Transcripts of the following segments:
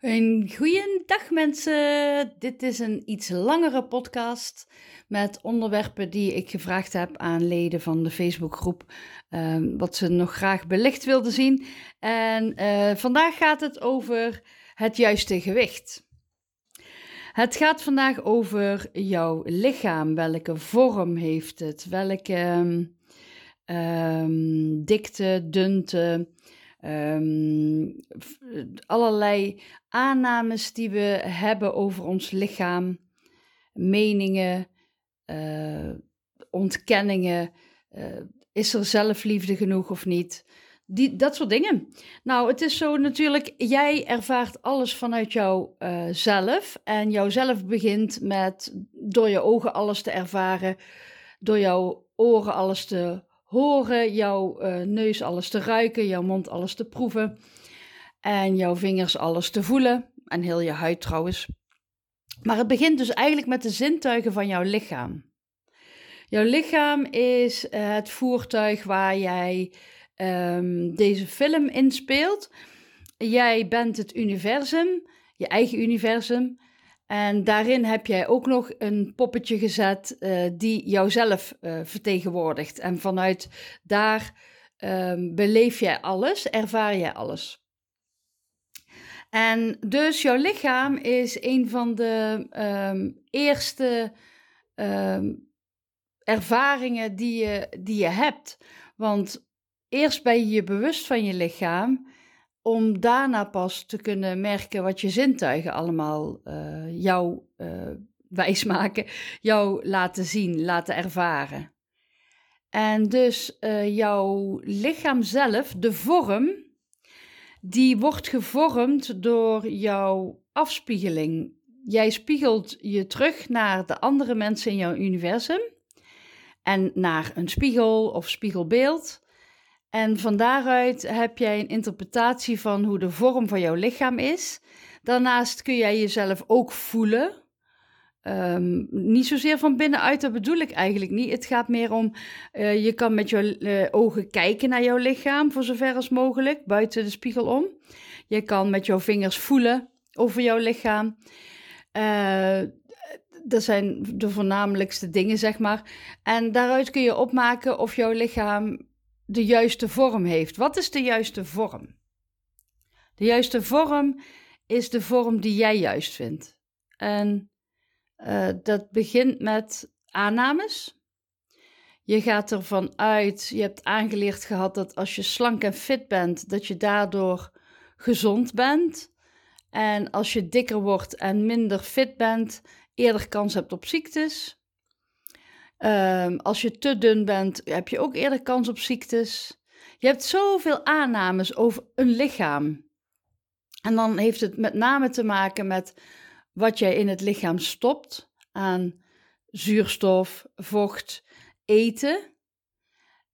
Een goeiedag mensen. Dit is een iets langere podcast met onderwerpen die ik gevraagd heb aan leden van de Facebookgroep. Um, wat ze nog graag belicht wilden zien. En uh, vandaag gaat het over het juiste gewicht. Het gaat vandaag over jouw lichaam. Welke vorm heeft het? Welke um, dikte, dunte, um, allerlei aannames die we hebben over ons lichaam, meningen, uh, ontkenningen. Uh, is er zelfliefde genoeg of niet? Die, dat soort dingen. Nou, het is zo natuurlijk, jij ervaart alles vanuit jouzelf. Uh, en jouzelf begint met door je ogen alles te ervaren, door jouw oren alles te horen, jouw uh, neus alles te ruiken, jouw mond alles te proeven en jouw vingers alles te voelen en heel je huid trouwens. Maar het begint dus eigenlijk met de zintuigen van jouw lichaam. Jouw lichaam is uh, het voertuig waar jij um, deze film inspeelt. Jij bent het universum, je eigen universum. En daarin heb jij ook nog een poppetje gezet uh, die jouzelf uh, vertegenwoordigt. En vanuit daar um, beleef jij alles, ervaar jij alles. En dus jouw lichaam is een van de um, eerste um, ervaringen die je, die je hebt. Want eerst ben je je bewust van je lichaam om daarna pas te kunnen merken wat je zintuigen allemaal uh, jou uh, wijsmaken, jou laten zien, laten ervaren. En dus uh, jouw lichaam zelf, de vorm, die wordt gevormd door jouw afspiegeling. Jij spiegelt je terug naar de andere mensen in jouw universum en naar een spiegel of spiegelbeeld. En van daaruit heb jij een interpretatie van hoe de vorm van jouw lichaam is. Daarnaast kun jij jezelf ook voelen. Um, niet zozeer van binnenuit, dat bedoel ik eigenlijk niet. Het gaat meer om, uh, je kan met je uh, ogen kijken naar jouw lichaam, voor zover als mogelijk, buiten de spiegel om. Je kan met jouw vingers voelen over jouw lichaam. Uh, dat zijn de voornamelijkste dingen, zeg maar. En daaruit kun je opmaken of jouw lichaam de juiste vorm heeft. Wat is de juiste vorm? De juiste vorm is de vorm die jij juist vindt. En uh, dat begint met aannames. Je gaat ervan uit, je hebt aangeleerd gehad dat als je slank en fit bent, dat je daardoor gezond bent. En als je dikker wordt en minder fit bent, eerder kans hebt op ziektes. Um, als je te dun bent, heb je ook eerder kans op ziektes. Je hebt zoveel aannames over een lichaam. En dan heeft het met name te maken met wat jij in het lichaam stopt aan zuurstof, vocht, eten.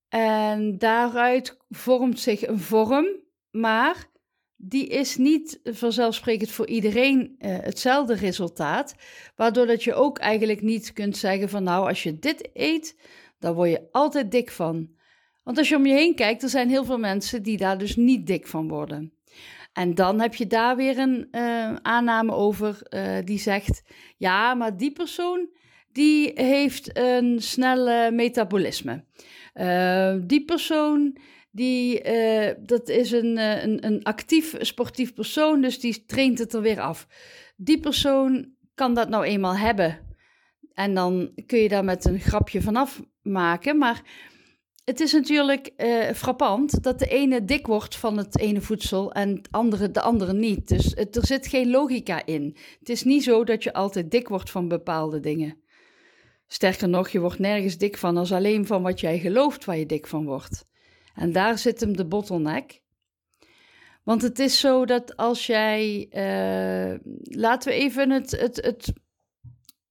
En daaruit vormt zich een vorm, maar die is niet vanzelfsprekend voor iedereen uh, hetzelfde resultaat. Waardoor dat je ook eigenlijk niet kunt zeggen van nou, als je dit eet, dan word je altijd dik van. Want als je om je heen kijkt, er zijn heel veel mensen die daar dus niet dik van worden. En dan heb je daar weer een uh, aanname over uh, die zegt, ja, maar die persoon die heeft een snelle metabolisme. die persoon die, uh, dat is een, uh, een, een actief sportief persoon, dus die traint het er weer af. Die persoon kan dat nou eenmaal hebben. En dan kun je daar met een grapje vanaf maken. Maar het is natuurlijk uh, frappant dat de ene dik wordt van het ene voedsel en andere, de andere niet. Dus er zit geen logica in. Het is niet zo dat je altijd dik wordt van bepaalde dingen. Sterker nog, je wordt nergens dik van als alleen van wat jij gelooft waar je dik van wordt. En daar zit hem de bottleneck. Want het is zo dat als jij, uh, laten we even het, het, het,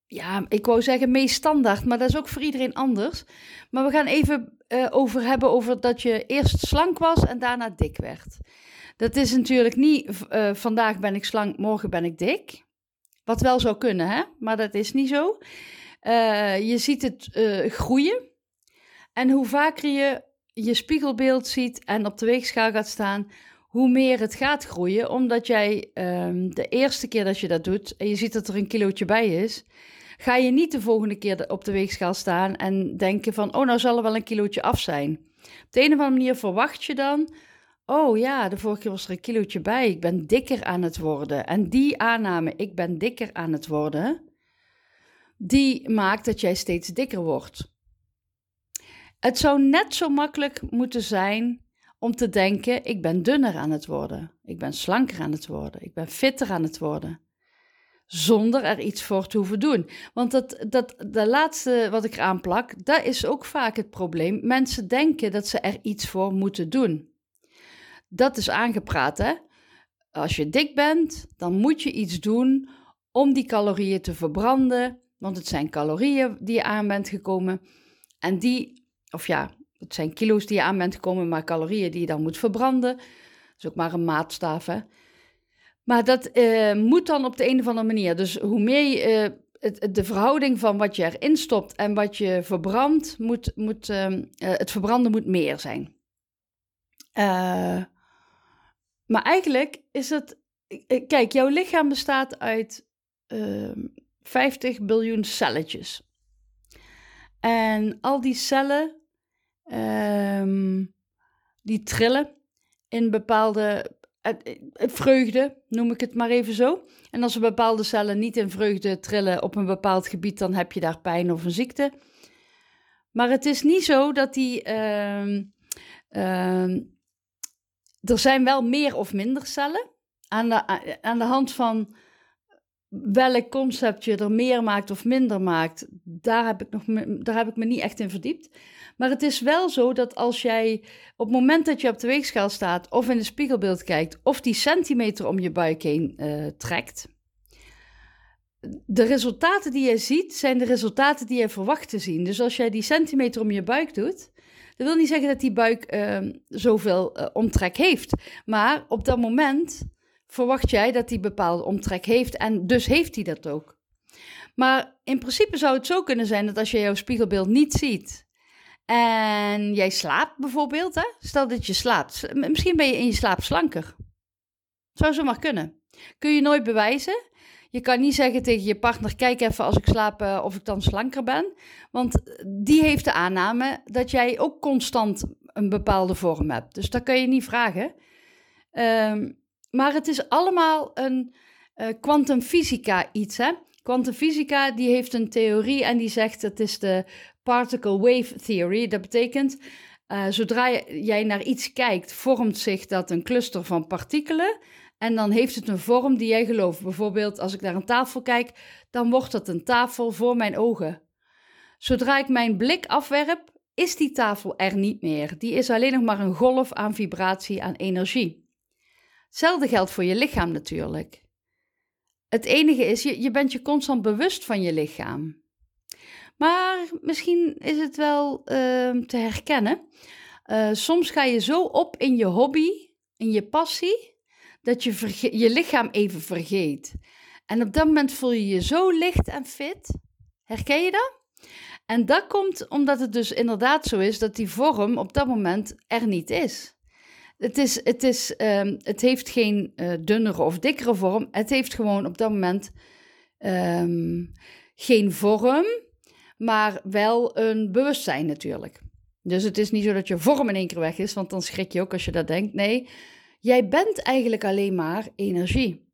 ja, ik wou zeggen meest standaard, maar dat is ook voor iedereen anders. Maar we gaan even uh, over hebben over dat je eerst slank was en daarna dik werd. Dat is natuurlijk niet uh, vandaag ben ik slank, morgen ben ik dik. Wat wel zou kunnen, hè? maar dat is niet zo. Je ziet het groeien. En hoe vaker je je spiegelbeeld ziet en op de weegschaal gaat staan, hoe meer het gaat groeien. Omdat jij um, de eerste keer dat je dat doet en je ziet dat er een kilootje bij is, ga je niet de volgende keer op de weegschaal staan en denken van, oh, nou zal er wel een kilootje af zijn. Op de een of andere manier verwacht je dan, oh ja, de vorige keer was er een kilootje bij, ik ben dikker aan het worden. En die aanname, ik ben dikker aan het worden, die maakt dat jij steeds dikker wordt. Het zou net zo makkelijk moeten zijn om te denken: ik ben dunner aan het worden, ik ben slanker aan het worden, ik ben fitter aan het worden. Zonder er iets voor te hoeven doen. Want dat, dat, de laatste wat ik eraan plak, dat is ook vaak het probleem. Mensen denken dat ze er iets voor moeten doen. Dat is aangepraat, hè? Als je dik bent, dan moet je iets doen om die calorieën te verbranden. Want het zijn calorieën die je aan bent gekomen. En die of ja, het zijn kilo's die je aan bent gekomen, maar calorieën die je dan moet verbranden. Dat is ook maar een maatstaf, hè. Maar dat uh, moet dan op de een of andere manier. Dus hoe meer je, uh, het, de verhouding van wat je erin stopt en wat je verbrandt, moet, moet, uh, het verbranden moet meer zijn. maar eigenlijk is het. Kijk, jouw lichaam bestaat uit 50 biljoen celletjes. En al die cellen um, die trillen in bepaalde vreugde, noem ik het maar even zo. En als er bepaalde cellen niet in vreugde trillen op een bepaald gebied, dan heb je daar pijn of een ziekte. Maar het is niet zo dat die. Uh, uh, er zijn wel meer of minder cellen. Aan de, aan de hand van welk concept je er meer maakt of minder maakt, daar heb ik, nog, daar heb ik me niet echt in verdiept. Maar het is wel zo dat als jij op het moment dat je op de weegschaal staat of in een spiegelbeeld kijkt of die centimeter om je buik heen uh, trekt, de resultaten die jij ziet zijn de resultaten die jij verwacht te zien. Dus als jij die centimeter om je buik doet, dat wil niet zeggen dat die buik uh, zoveel uh, omtrek heeft. Maar op dat moment verwacht jij dat die bepaalde omtrek heeft en dus heeft hij dat ook. Maar in principe zou het zo kunnen zijn dat als je jouw spiegelbeeld niet ziet en jij slaapt bijvoorbeeld, hè? stel dat je slaapt, misschien ben je in je slaap slanker. Zou zo maar kunnen. Kun je nooit bewijzen. Je kan niet zeggen tegen je partner: kijk even als ik slaap uh, of ik dan slanker ben. Want die heeft de aanname dat jij ook constant een bepaalde vorm hebt. Dus dat kan je niet vragen. Um, maar het is allemaal een kwantumfysica uh, iets, hè? Kwantumfysica die heeft een theorie en die zegt het is de particle wave theory. Dat betekent uh, zodra jij naar iets kijkt, vormt zich dat een cluster van partikelen. En dan heeft het een vorm die jij gelooft. Bijvoorbeeld, als ik naar een tafel kijk, dan wordt dat een tafel voor mijn ogen. Zodra ik mijn blik afwerp, is die tafel er niet meer. Die is alleen nog maar een golf aan vibratie, aan energie. Hetzelfde geldt voor je lichaam natuurlijk. Het enige is, je, je bent je constant bewust van je lichaam. Maar misschien is het wel uh, te herkennen. Uh, soms ga je zo op in je hobby, in je passie, dat je je lichaam even vergeet. En op dat moment voel je je zo licht en fit. Herken je dat? En dat komt omdat het dus inderdaad zo is dat die vorm op dat moment er niet is. Het, is, het, is, um, het heeft geen uh, dunnere of dikkere vorm. Het heeft gewoon op dat moment um, geen vorm, maar wel een bewustzijn natuurlijk. Dus het is niet zo dat je vorm in één keer weg is, want dan schrik je ook als je dat denkt. Nee, jij bent eigenlijk alleen maar energie.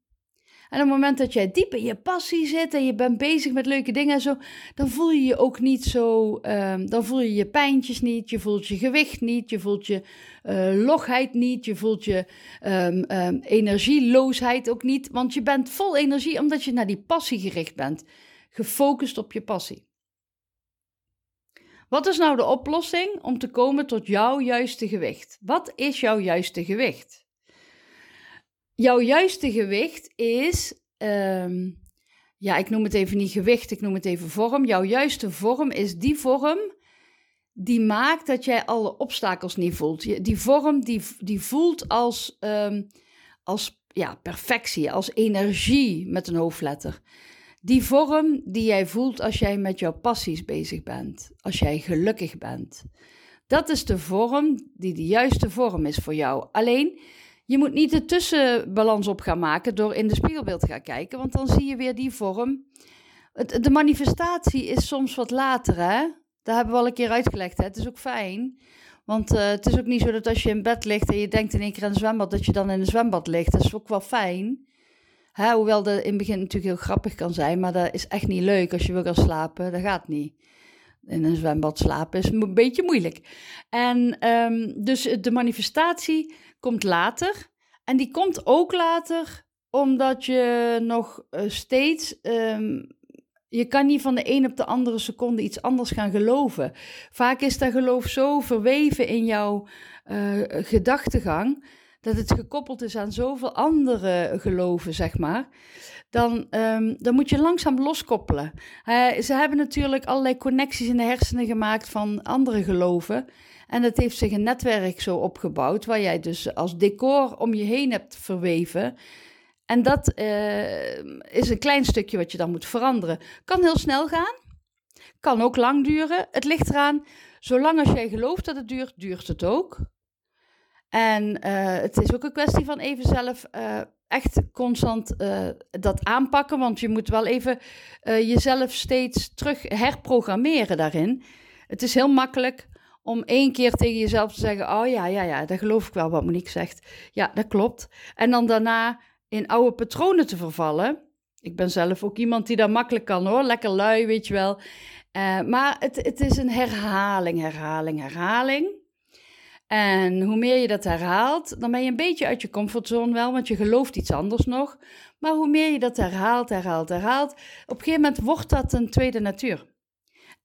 En op het moment dat jij diep in je passie zit en je bent bezig met leuke dingen en zo, dan voel je je ook niet zo, um, dan voel je je pijntjes niet, je voelt je gewicht niet, je voelt je uh, logheid niet, je voelt je um, um, energieloosheid ook niet, want je bent vol energie omdat je naar die passie gericht bent, gefocust op je passie. Wat is nou de oplossing om te komen tot jouw juiste gewicht? Wat is jouw juiste gewicht? jouw juiste gewicht is, um, ja, ik noem het even niet gewicht, ik noem het even vorm. Jouw juiste vorm is die vorm die maakt dat jij alle obstakels niet voelt. Die vorm die, die voelt als, ehm, als ja, perfectie, als energie met een hoofdletter. Die vorm die jij voelt als jij met jouw passies bezig bent, als jij gelukkig bent. Dat is de vorm die de juiste vorm is voor jou. Alleen, je moet niet de tussenbalans op gaan maken door in de spiegelbeeld te gaan kijken, want dan zie je weer die vorm. de manifestatie is soms wat later, hè? Daar hebben we al een keer uitgelegd. Hè? Het is ook fijn. Want uh, het is ook niet zo dat als je in bed ligt en je denkt in één keer aan een zwembad, dat je dan in een zwembad ligt. Dat is ook wel fijn. Hoewel dat in het begin natuurlijk heel grappig kan zijn, maar dat is echt niet leuk als je wil gaan slapen. Dat gaat niet. In een zwembad slapen is een beetje moeilijk. En um, dus de manifestatie komt later. En die komt ook later omdat je nog uh, steeds um, je kan niet van de een op de andere seconde iets anders gaan geloven. Vaak is dat geloof zo verweven in jouw uh, gedachtegang dat het gekoppeld is aan zoveel andere geloven, zeg maar. Dan, um, dan moet je langzaam loskoppelen. Ze hebben natuurlijk allerlei connecties in de hersenen gemaakt van andere geloven. En het heeft zich een netwerk zo opgebouwd, waar jij dus als decor om je heen hebt verweven. En dat uh, is een klein stukje wat je dan moet veranderen. Kan heel snel gaan, kan ook lang duren. Het ligt eraan, zolang als jij gelooft dat het duurt, duurt het ook. En uh, het is ook een kwestie van even zelf uh, echt constant dat aanpakken, want je moet wel even jezelf steeds terug herprogrammeren daarin. Het is heel makkelijk om één keer tegen jezelf te zeggen: Oh ja, ja, ja, dat geloof ik wel wat Monique zegt. Ja, dat klopt. En dan daarna in oude patronen te vervallen. Ik ben zelf ook iemand die dat makkelijk kan hoor, lekker lui, weet je wel. Maar het, het is een herhaling, herhaling, herhaling. En hoe meer je dat herhaalt, dan ben je een beetje uit je comfortzone wel, want je gelooft iets anders nog. Maar hoe meer je dat herhaalt, herhaalt, herhaalt, op een gegeven moment wordt dat een tweede natuur.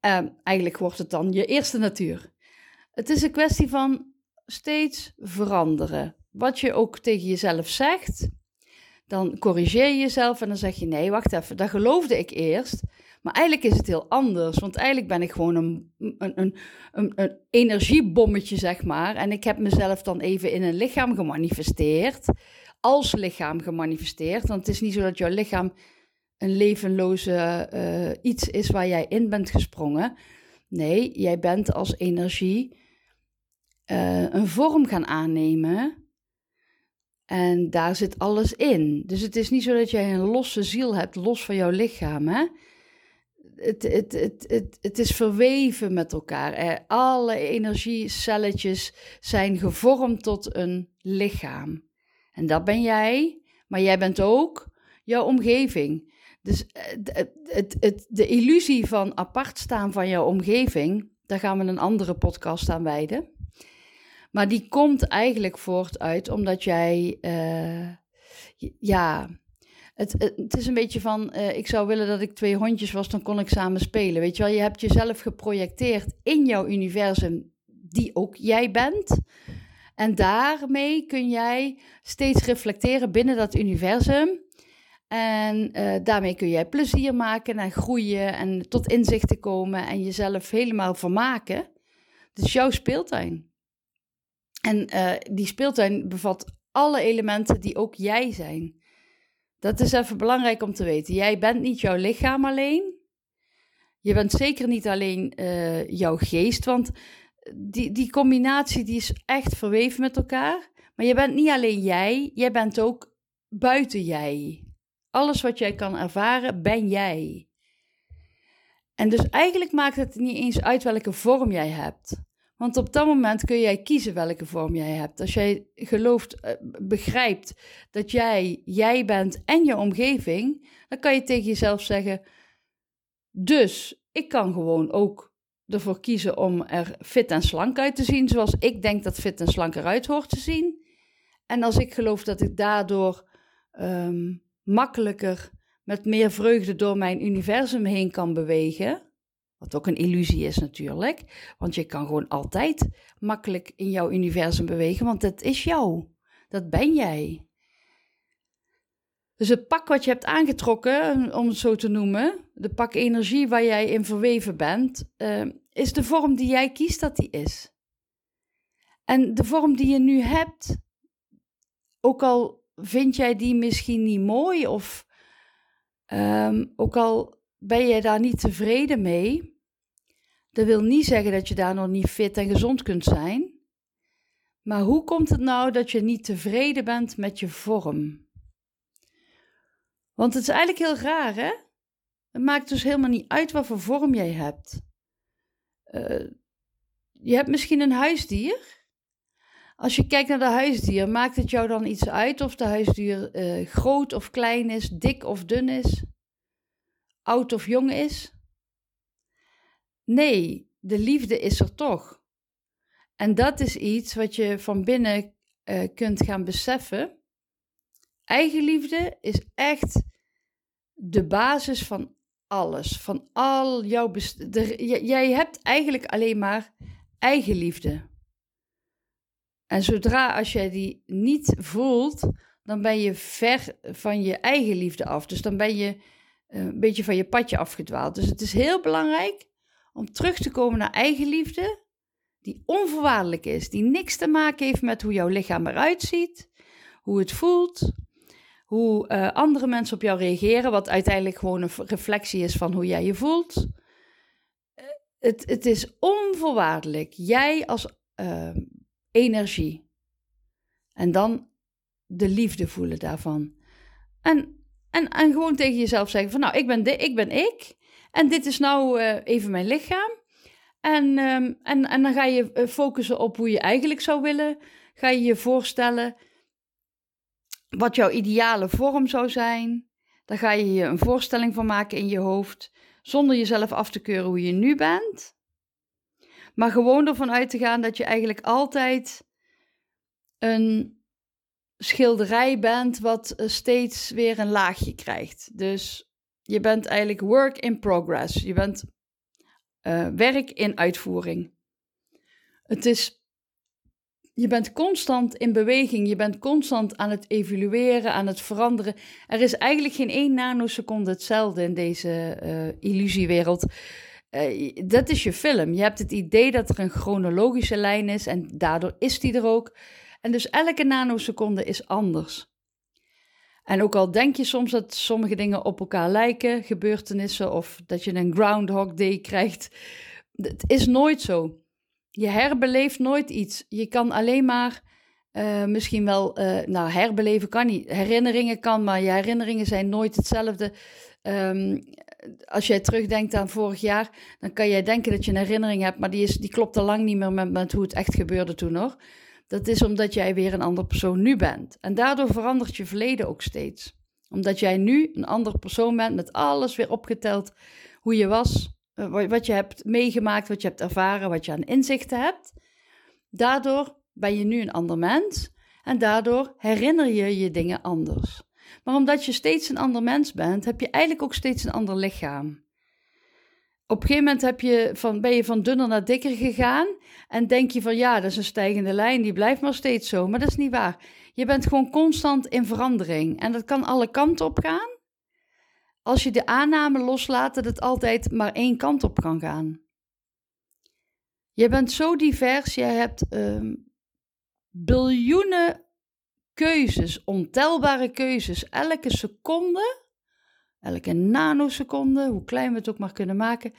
Uh, eigenlijk wordt het dan je eerste natuur. Het is een kwestie van steeds veranderen. Wat je ook tegen jezelf zegt, dan corrigeer je jezelf en dan zeg je: nee, wacht even, dat geloofde ik eerst. Maar eigenlijk is het heel anders, want eigenlijk ben ik gewoon een, een, een, een, energiebommetje, zeg maar. En ik heb mezelf dan even in een lichaam gemanifesteerd, als lichaam gemanifesteerd. Want het is niet zo dat jouw lichaam een levenloze uh, iets is waar jij in bent gesprongen. Nee, jij bent als energie uh, een vorm gaan aannemen en daar zit alles in. Dus het is niet zo dat jij een losse ziel hebt, los van jouw lichaam. Hè? Het, het, het, het, het is verweven met elkaar. Alle energiecelletjes zijn gevormd tot een lichaam. En dat ben jij, maar jij bent ook jouw omgeving. Dus eh, het, het, de illusie van apart staan van jouw omgeving, daar gaan we een andere podcast aan wijden. Maar die komt eigenlijk voort uit omdat jij, uh, ja, het, het, is een beetje van, uh, ik zou willen dat ik twee hondjes was, dan kon ik samen spelen. Weet je wel, je hebt jezelf geprojecteerd in jouw universum, die ook jij bent. En daarmee kun jij steeds reflecteren binnen dat universum. En uh, daarmee kun jij plezier maken en groeien en tot inzichten komen en jezelf helemaal vermaken. Is jouw speeltuin. En uh, die speeltuin bevat alle elementen die ook jij zijn. Dat is even belangrijk om te weten. Jij bent niet jouw lichaam alleen. Je bent zeker niet alleen uh, jouw geest, want die, die combinatie die is echt verweven met elkaar. Maar je bent niet alleen jij, jij bent ook buiten jij. Alles wat jij kan ervaren, ben jij. En dus eigenlijk maakt het niet eens uit welke vorm jij hebt. Want op dat moment kun jij kiezen welke vorm jij hebt. Als jij gelooft, eh, begrijpt dat jij jij bent en je omgeving, dan kan je tegen jezelf zeggen: Dus ik kan gewoon ook ervoor kiezen om er fit en slank uit te zien, zoals ik denk dat fit en slank eruit hoort te zien. En als ik geloof dat ik daardoor um, makkelijker met meer vreugde door mijn universum heen kan bewegen, wat ook een illusie is natuurlijk. Want je kan gewoon altijd makkelijk in jouw universum bewegen, want het is jou. Dat ben jij. Dus het pak wat je hebt aangetrokken, om het zo te noemen, de pak energie waar jij in verweven bent, uh, is de vorm die jij kiest dat die is. En de vorm die je nu hebt, ook al vind jij die misschien niet mooi of ehm, ook al ben je daar niet tevreden mee, dat wil niet zeggen dat je daar nog niet fit en gezond kunt zijn. Maar hoe komt het nou dat je niet tevreden bent met je vorm? Want het is eigenlijk heel raar, hè? Het maakt dus helemaal niet uit wat voor vorm jij hebt. Uh, je hebt misschien een huisdier. Als je kijkt naar de huisdier, maakt het jou dan iets uit of de huisdier uh, groot of klein is, dik of dun is, oud of jong is? Nee, de liefde is er toch. En dat is iets wat je van binnen uh, kunt gaan beseffen. Eigenliefde is echt de basis van alles. Van al jouw. Jij hebt eigenlijk alleen maar eigenliefde. En zodra als jij die niet voelt, dan ben je ver van je eigen liefde af. Dus dan ben je eh, een beetje van je padje afgedwaald. Dus het is heel belangrijk om terug te komen naar eigenliefde, die onvoorwaardelijk is, die niks te maken heeft met hoe jouw lichaam eruit ziet, hoe het voelt, hoe uh, andere mensen op jou reageren, wat uiteindelijk gewoon een reflectie is van hoe jij je voelt. Uh, het, het is onvoorwaardelijk. Jij als uh, energie. En dan de liefde voelen daarvan. En, en, en gewoon tegen jezelf zeggen van nou, ik ben, de, ik ben ik. En dit is nou even mijn lichaam. En, um, en, en dan ga je focussen op hoe je eigenlijk zou willen. Ga je je voorstellen wat jouw ideale vorm zou zijn. Daar ga je je een voorstelling van maken in je hoofd, zonder jezelf af te keuren hoe je nu bent. Maar gewoon ervan uit te gaan dat je eigenlijk altijd een schilderij bent wat eh, steeds weer een laagje krijgt. Dus je bent eigenlijk work in progress. Je bent uh, werk in uitvoering. Het is je bent constant in beweging, je bent constant aan het evolueren, aan het veranderen. Er is eigenlijk geen één nanoseconde hetzelfde in deze uh, illusiewereld. Uh, dat is je film. Je hebt het idee dat er een chronologische lijn is en daardoor is die er ook. En dus elke nanoseconde is anders. En ook al denk je soms dat sommige dingen op elkaar lijken, gebeurtenissen, of dat je een Groundhog Day krijgt, het is nooit zo je herbeleeft nooit iets. Je kan alleen maar uh, misschien wel, uh, nou herbeleven kan niet. Herinneringen kan, maar je herinneringen zijn nooit hetzelfde. Um, als jij terugdenkt aan vorig jaar, dan kan jij denken dat je een herinnering hebt, maar die, is, die klopt al lang niet meer met, met hoe het echt gebeurde toen nog. Dat is omdat jij weer een andere persoon nu bent. En daardoor verandert je verleden ook steeds. Omdat jij nu een andere persoon bent, met alles weer opgeteld hoe je was eh, wat je hebt meegemaakt, wat je hebt ervaren, wat je aan inzichten hebt. Daardoor ben je nu een ander mens en daardoor herinner je je dingen anders. Maar omdat je steeds een ander mens bent, heb je eigenlijk ook steeds een ander lichaam. Op een gegeven moment heb je van, ben je van dunner naar dikker gegaan en denk je van ja, dat is een stijgende lijn, die blijft maar steeds zo. Maar dat is niet waar. Je bent gewoon constant in verandering en dat kan alle kanten op gaan als je de aanname loslaat dat het altijd maar één kant op kan gaan. Je bent zo divers, je hebt um, biljoenen keuzes, ontelbare keuzes. Elke seconde, elke nanoseconde, hoe klein we het ook maar kunnen maken,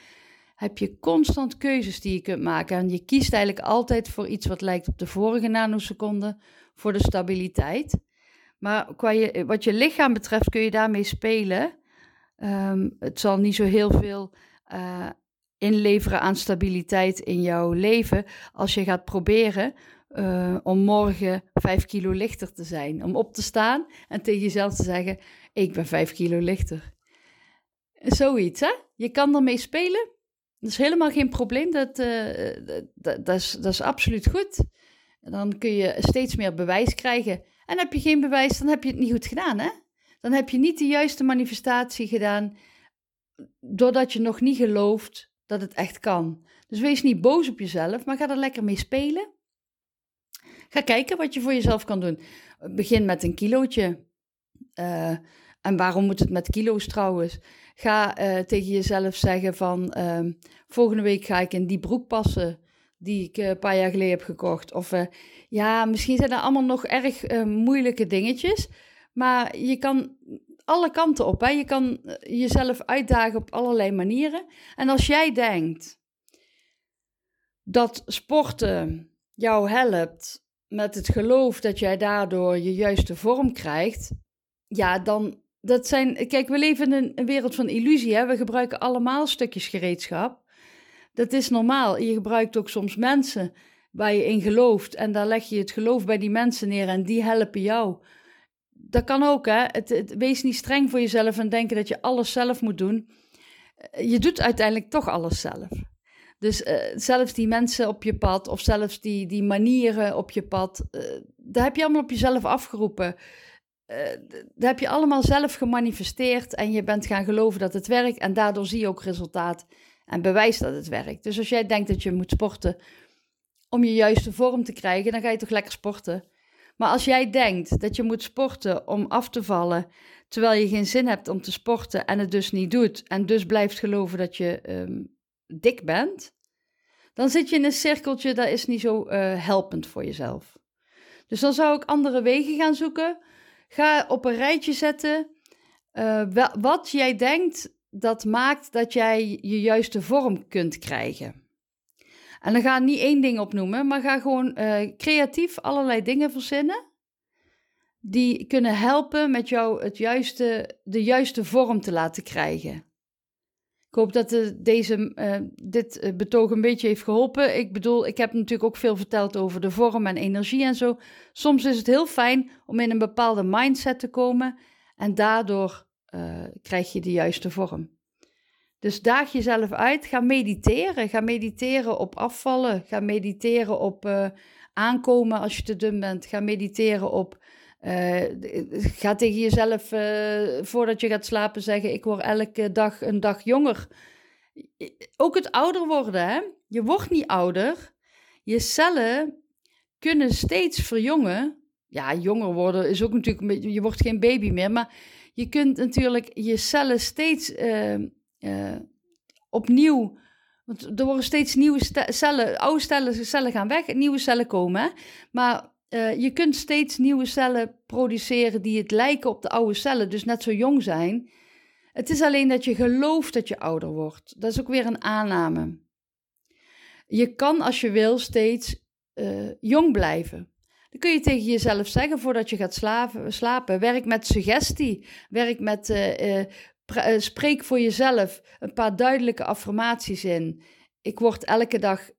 heb je constant keuzes die je kunt maken. En je kiest eigenlijk altijd voor iets wat lijkt op de vorige nanoseconde, voor de stabiliteit. Maar qua je, wat je lichaam betreft kun je daarmee spelen. Um, het zal niet zo heel veel uh, inleveren aan stabiliteit in jouw leven als je gaat proberen uh, om morgen vijf kilo lichter te zijn. Om op te staan en tegen jezelf te zeggen: Ik ben vijf kilo lichter. Zoiets, hè? Je kan ermee spelen. Dat is helemaal geen probleem. Dat, uh, dat, dat, is, dat is absoluut goed. Dan kun je steeds meer bewijs krijgen. En heb je geen bewijs, dan heb je het niet goed gedaan, hè? dan heb je niet de juiste manifestatie gedaan, doordat je nog niet gelooft dat het echt kan. Dus wees niet boos op jezelf, maar ga er lekker mee spelen. Ga kijken wat je voor jezelf kan doen. Begin met een kilootje. Uh, en waarom moet het met kilo's trouwens? Ga uh, tegen jezelf zeggen van uh, volgende week ga ik in die broek passen die ik een paar jaar geleden heb gekocht. Of uh, ja, misschien zijn er allemaal nog erg moeilijke dingetjes. Maar je kan alle kanten op. Hè? Je kan jezelf uitdagen op allerlei manieren. En als jij denkt dat sporten jou helpt met het geloof dat jij daardoor je juiste vorm krijgt, ja, dan dat zijn. Kijk, we leven in een wereld van illusie. Hè? We gebruiken allemaal stukjes gereedschap. Dat is normaal. Je gebruikt ook soms mensen waar je in gelooft. En daar leg je het geloof bij die mensen neer en die helpen jou. Dat kan ook, hè? Het, wees niet streng voor jezelf en denken dat je alles zelf moet doen. Je doet uiteindelijk toch alles zelf. Dus uh, zelfs die mensen op je pad, of zelfs die, die manieren op je pad, uh, daar heb je allemaal op jezelf afgeroepen. Uh, daar heb je allemaal zelf gemanifesteerd en je bent gaan geloven dat het werkt. En daardoor zie je ook resultaat en bewijs dat het werkt. Dus als jij denkt dat je moet sporten om je juiste vorm te krijgen, dan ga je toch lekker sporten. Maar als jij denkt dat je moet sporten om af te vallen, terwijl je geen zin hebt om te sporten en het dus niet doet, en dus blijft geloven dat je um, dik bent, dan zit je in een cirkeltje dat is niet zo uh, helpend voor jezelf. Dus dan zou ik andere wegen gaan zoeken. Ga op een rijtje zetten uh, wat jij denkt dat maakt dat jij je juiste vorm kunt krijgen. En dan ga niet één ding opnoemen, maar ga gewoon uh, creatief allerlei dingen verzinnen die kunnen helpen met jou het juiste, de juiste vorm te laten krijgen. Ik hoop dat de, deze, uh, dit eh, betoog een beetje heeft geholpen. Ik bedoel, ik heb natuurlijk ook veel verteld over de vorm en energie en zo. Soms is het heel fijn om in een bepaalde mindset te komen en daardoor krijg je de juiste vorm. Dus daag jezelf uit, ga mediteren. Ga mediteren op afvallen. Ga mediteren op aankomen als je te dun bent. Ga mediteren op uh, ga tegen jezelf uh, voordat je gaat slapen zeggen: Ik word elke dag een dag jonger. Ook het ouder worden, hè? Je wordt niet ouder. Je cellen kunnen steeds verjongen. Ja, jonger worden is ook natuurlijk. Je wordt geen baby meer, maar je kunt natuurlijk je cellen steeds uh, opnieuw. Want er worden steeds nieuwe cellen, oude cellen, cellen gaan weg, nieuwe cellen komen. Maar uh, je kunt steeds nieuwe cellen produceren die het lijken op de oude cellen, dus net zo jong zijn. Het is alleen dat je gelooft dat je ouder wordt. Dat is ook weer een aanname. Je kan als je wil steeds uh, jong blijven. Dan kun je tegen jezelf zeggen voordat je gaat slapen. Werk met suggestie. Werk met. Uh, spreek voor jezelf een paar duidelijke affirmaties in. Ik word elke dag.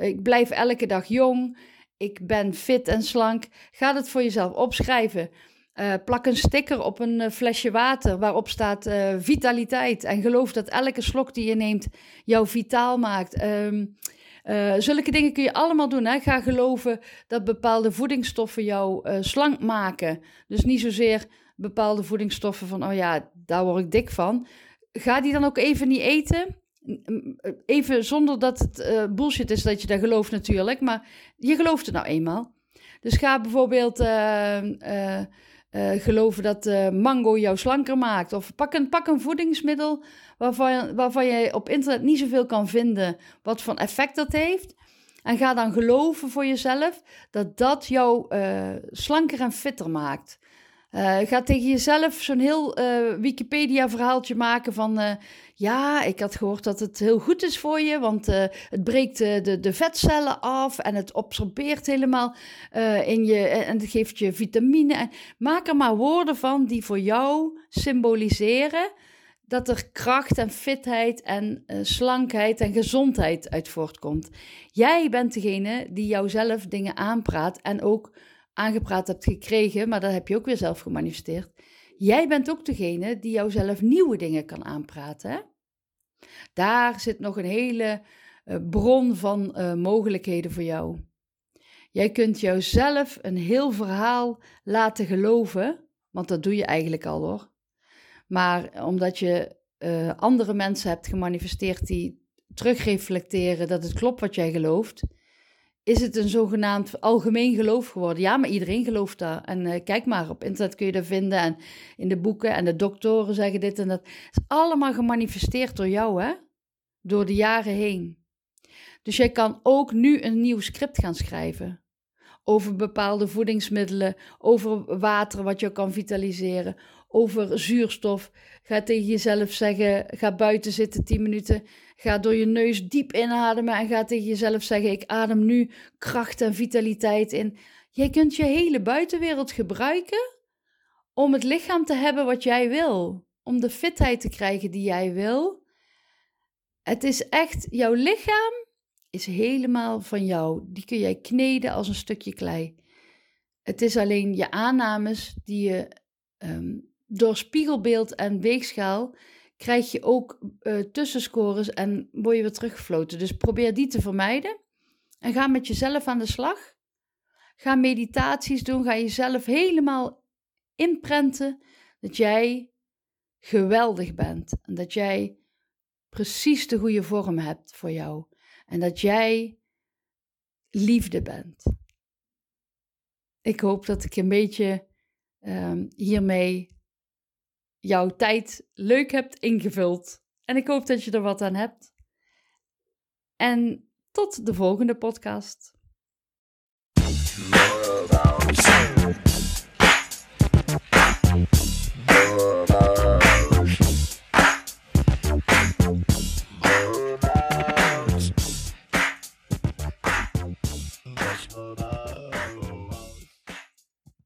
ik blijf elke dag jong ik ben fit en slank. Ga het voor jezelf opschrijven. Uh, plak een sticker op een uh, flesje water waarop staat uh, vitaliteit. En geloof dat elke slok die je neemt jou vitaal maakt. Um, zulke dingen kun je allemaal doen. Hè? Ga geloven dat bepaalde voedingsstoffen jou slank maken. Dus niet zozeer bepaalde voedingsstoffen van, oh ja, daar word ik dik van. Ga die dan ook even niet eten even zonder dat het uh, bullshit is dat je dat gelooft natuurlijk, maar je gelooft het nou eenmaal. Dus ga bijvoorbeeld uh, geloven dat mango jou slanker maakt. Of pak een, pak een voedingsmiddel waarvan, waarvan je op internet niet zoveel kan vinden wat voor effect dat heeft. En ga dan geloven voor jezelf dat dat jou slanker en fitter maakt. Uh, ga tegen jezelf zo'n heel uh, Wikipedia-verhaaltje maken van... Uh, ja, ik had gehoord dat het heel goed is voor je, want het breekt de, de vetcellen af en het absorbeert helemaal in je... en het geeft je vitamine. En maak er maar woorden van die voor jou symboliseren dat er kracht en fitheid en slankheid en gezondheid uit voortkomt. Jij bent degene die jouzelf dingen aanpraat en ook aangepraat hebt gekregen, maar dat heb je ook weer zelf gemanifesteerd. Jij bent ook degene die jouzelf nieuwe dingen kan aanpraten. Hè? Daar zit nog een hele uh, bron van uh, mogelijkheden voor jou. Jij kunt jouzelf een heel verhaal laten geloven, want dat doe je eigenlijk al hoor. Maar omdat je uh, andere mensen hebt gemanifesteerd die terugreflecteren dat het klopt wat jij gelooft, is het een zogenaamd algemeen geloof geworden. Ja, maar iedereen gelooft daar. En uh, kijk maar, op internet kun je dat vinden en in de boeken. En de doktoren zeggen dit en dat. Het is allemaal gemanifesteerd door jou, hè? Door de jaren heen. Dus jij kan ook nu een nieuw script gaan schrijven. Over bepaalde voedingsmiddelen, over water wat je kan vitaliseren, over zuurstof. Ga tegen jezelf zeggen: ga buiten zitten 10 minuten. Ga door je neus diep inademen en ga tegen jezelf zeggen: ik adem nu kracht en vitaliteit in. Jij kunt je hele buitenwereld gebruiken om het lichaam te hebben wat jij wil, om de fitheid te krijgen die jij wil. Het is echt jouw lichaam is helemaal van jou. Die kun jij kneden als een stukje klei. Het is alleen je aannames die je ehm, door spiegelbeeld en weegschaal krijg je ook uh, tussenscores en word je weer teruggefloten. Dus probeer die te vermijden en ga met jezelf aan de slag. Ga meditaties doen, ga jezelf helemaal inprenten dat jij geweldig bent en dat jij precies de goede vorm hebt voor jou en dat jij liefde bent. Ik hoop dat ik een beetje um, hiermee jouw tijd leuk hebt ingevuld. En ik hoop dat je er wat aan hebt. En tot de volgende podcast.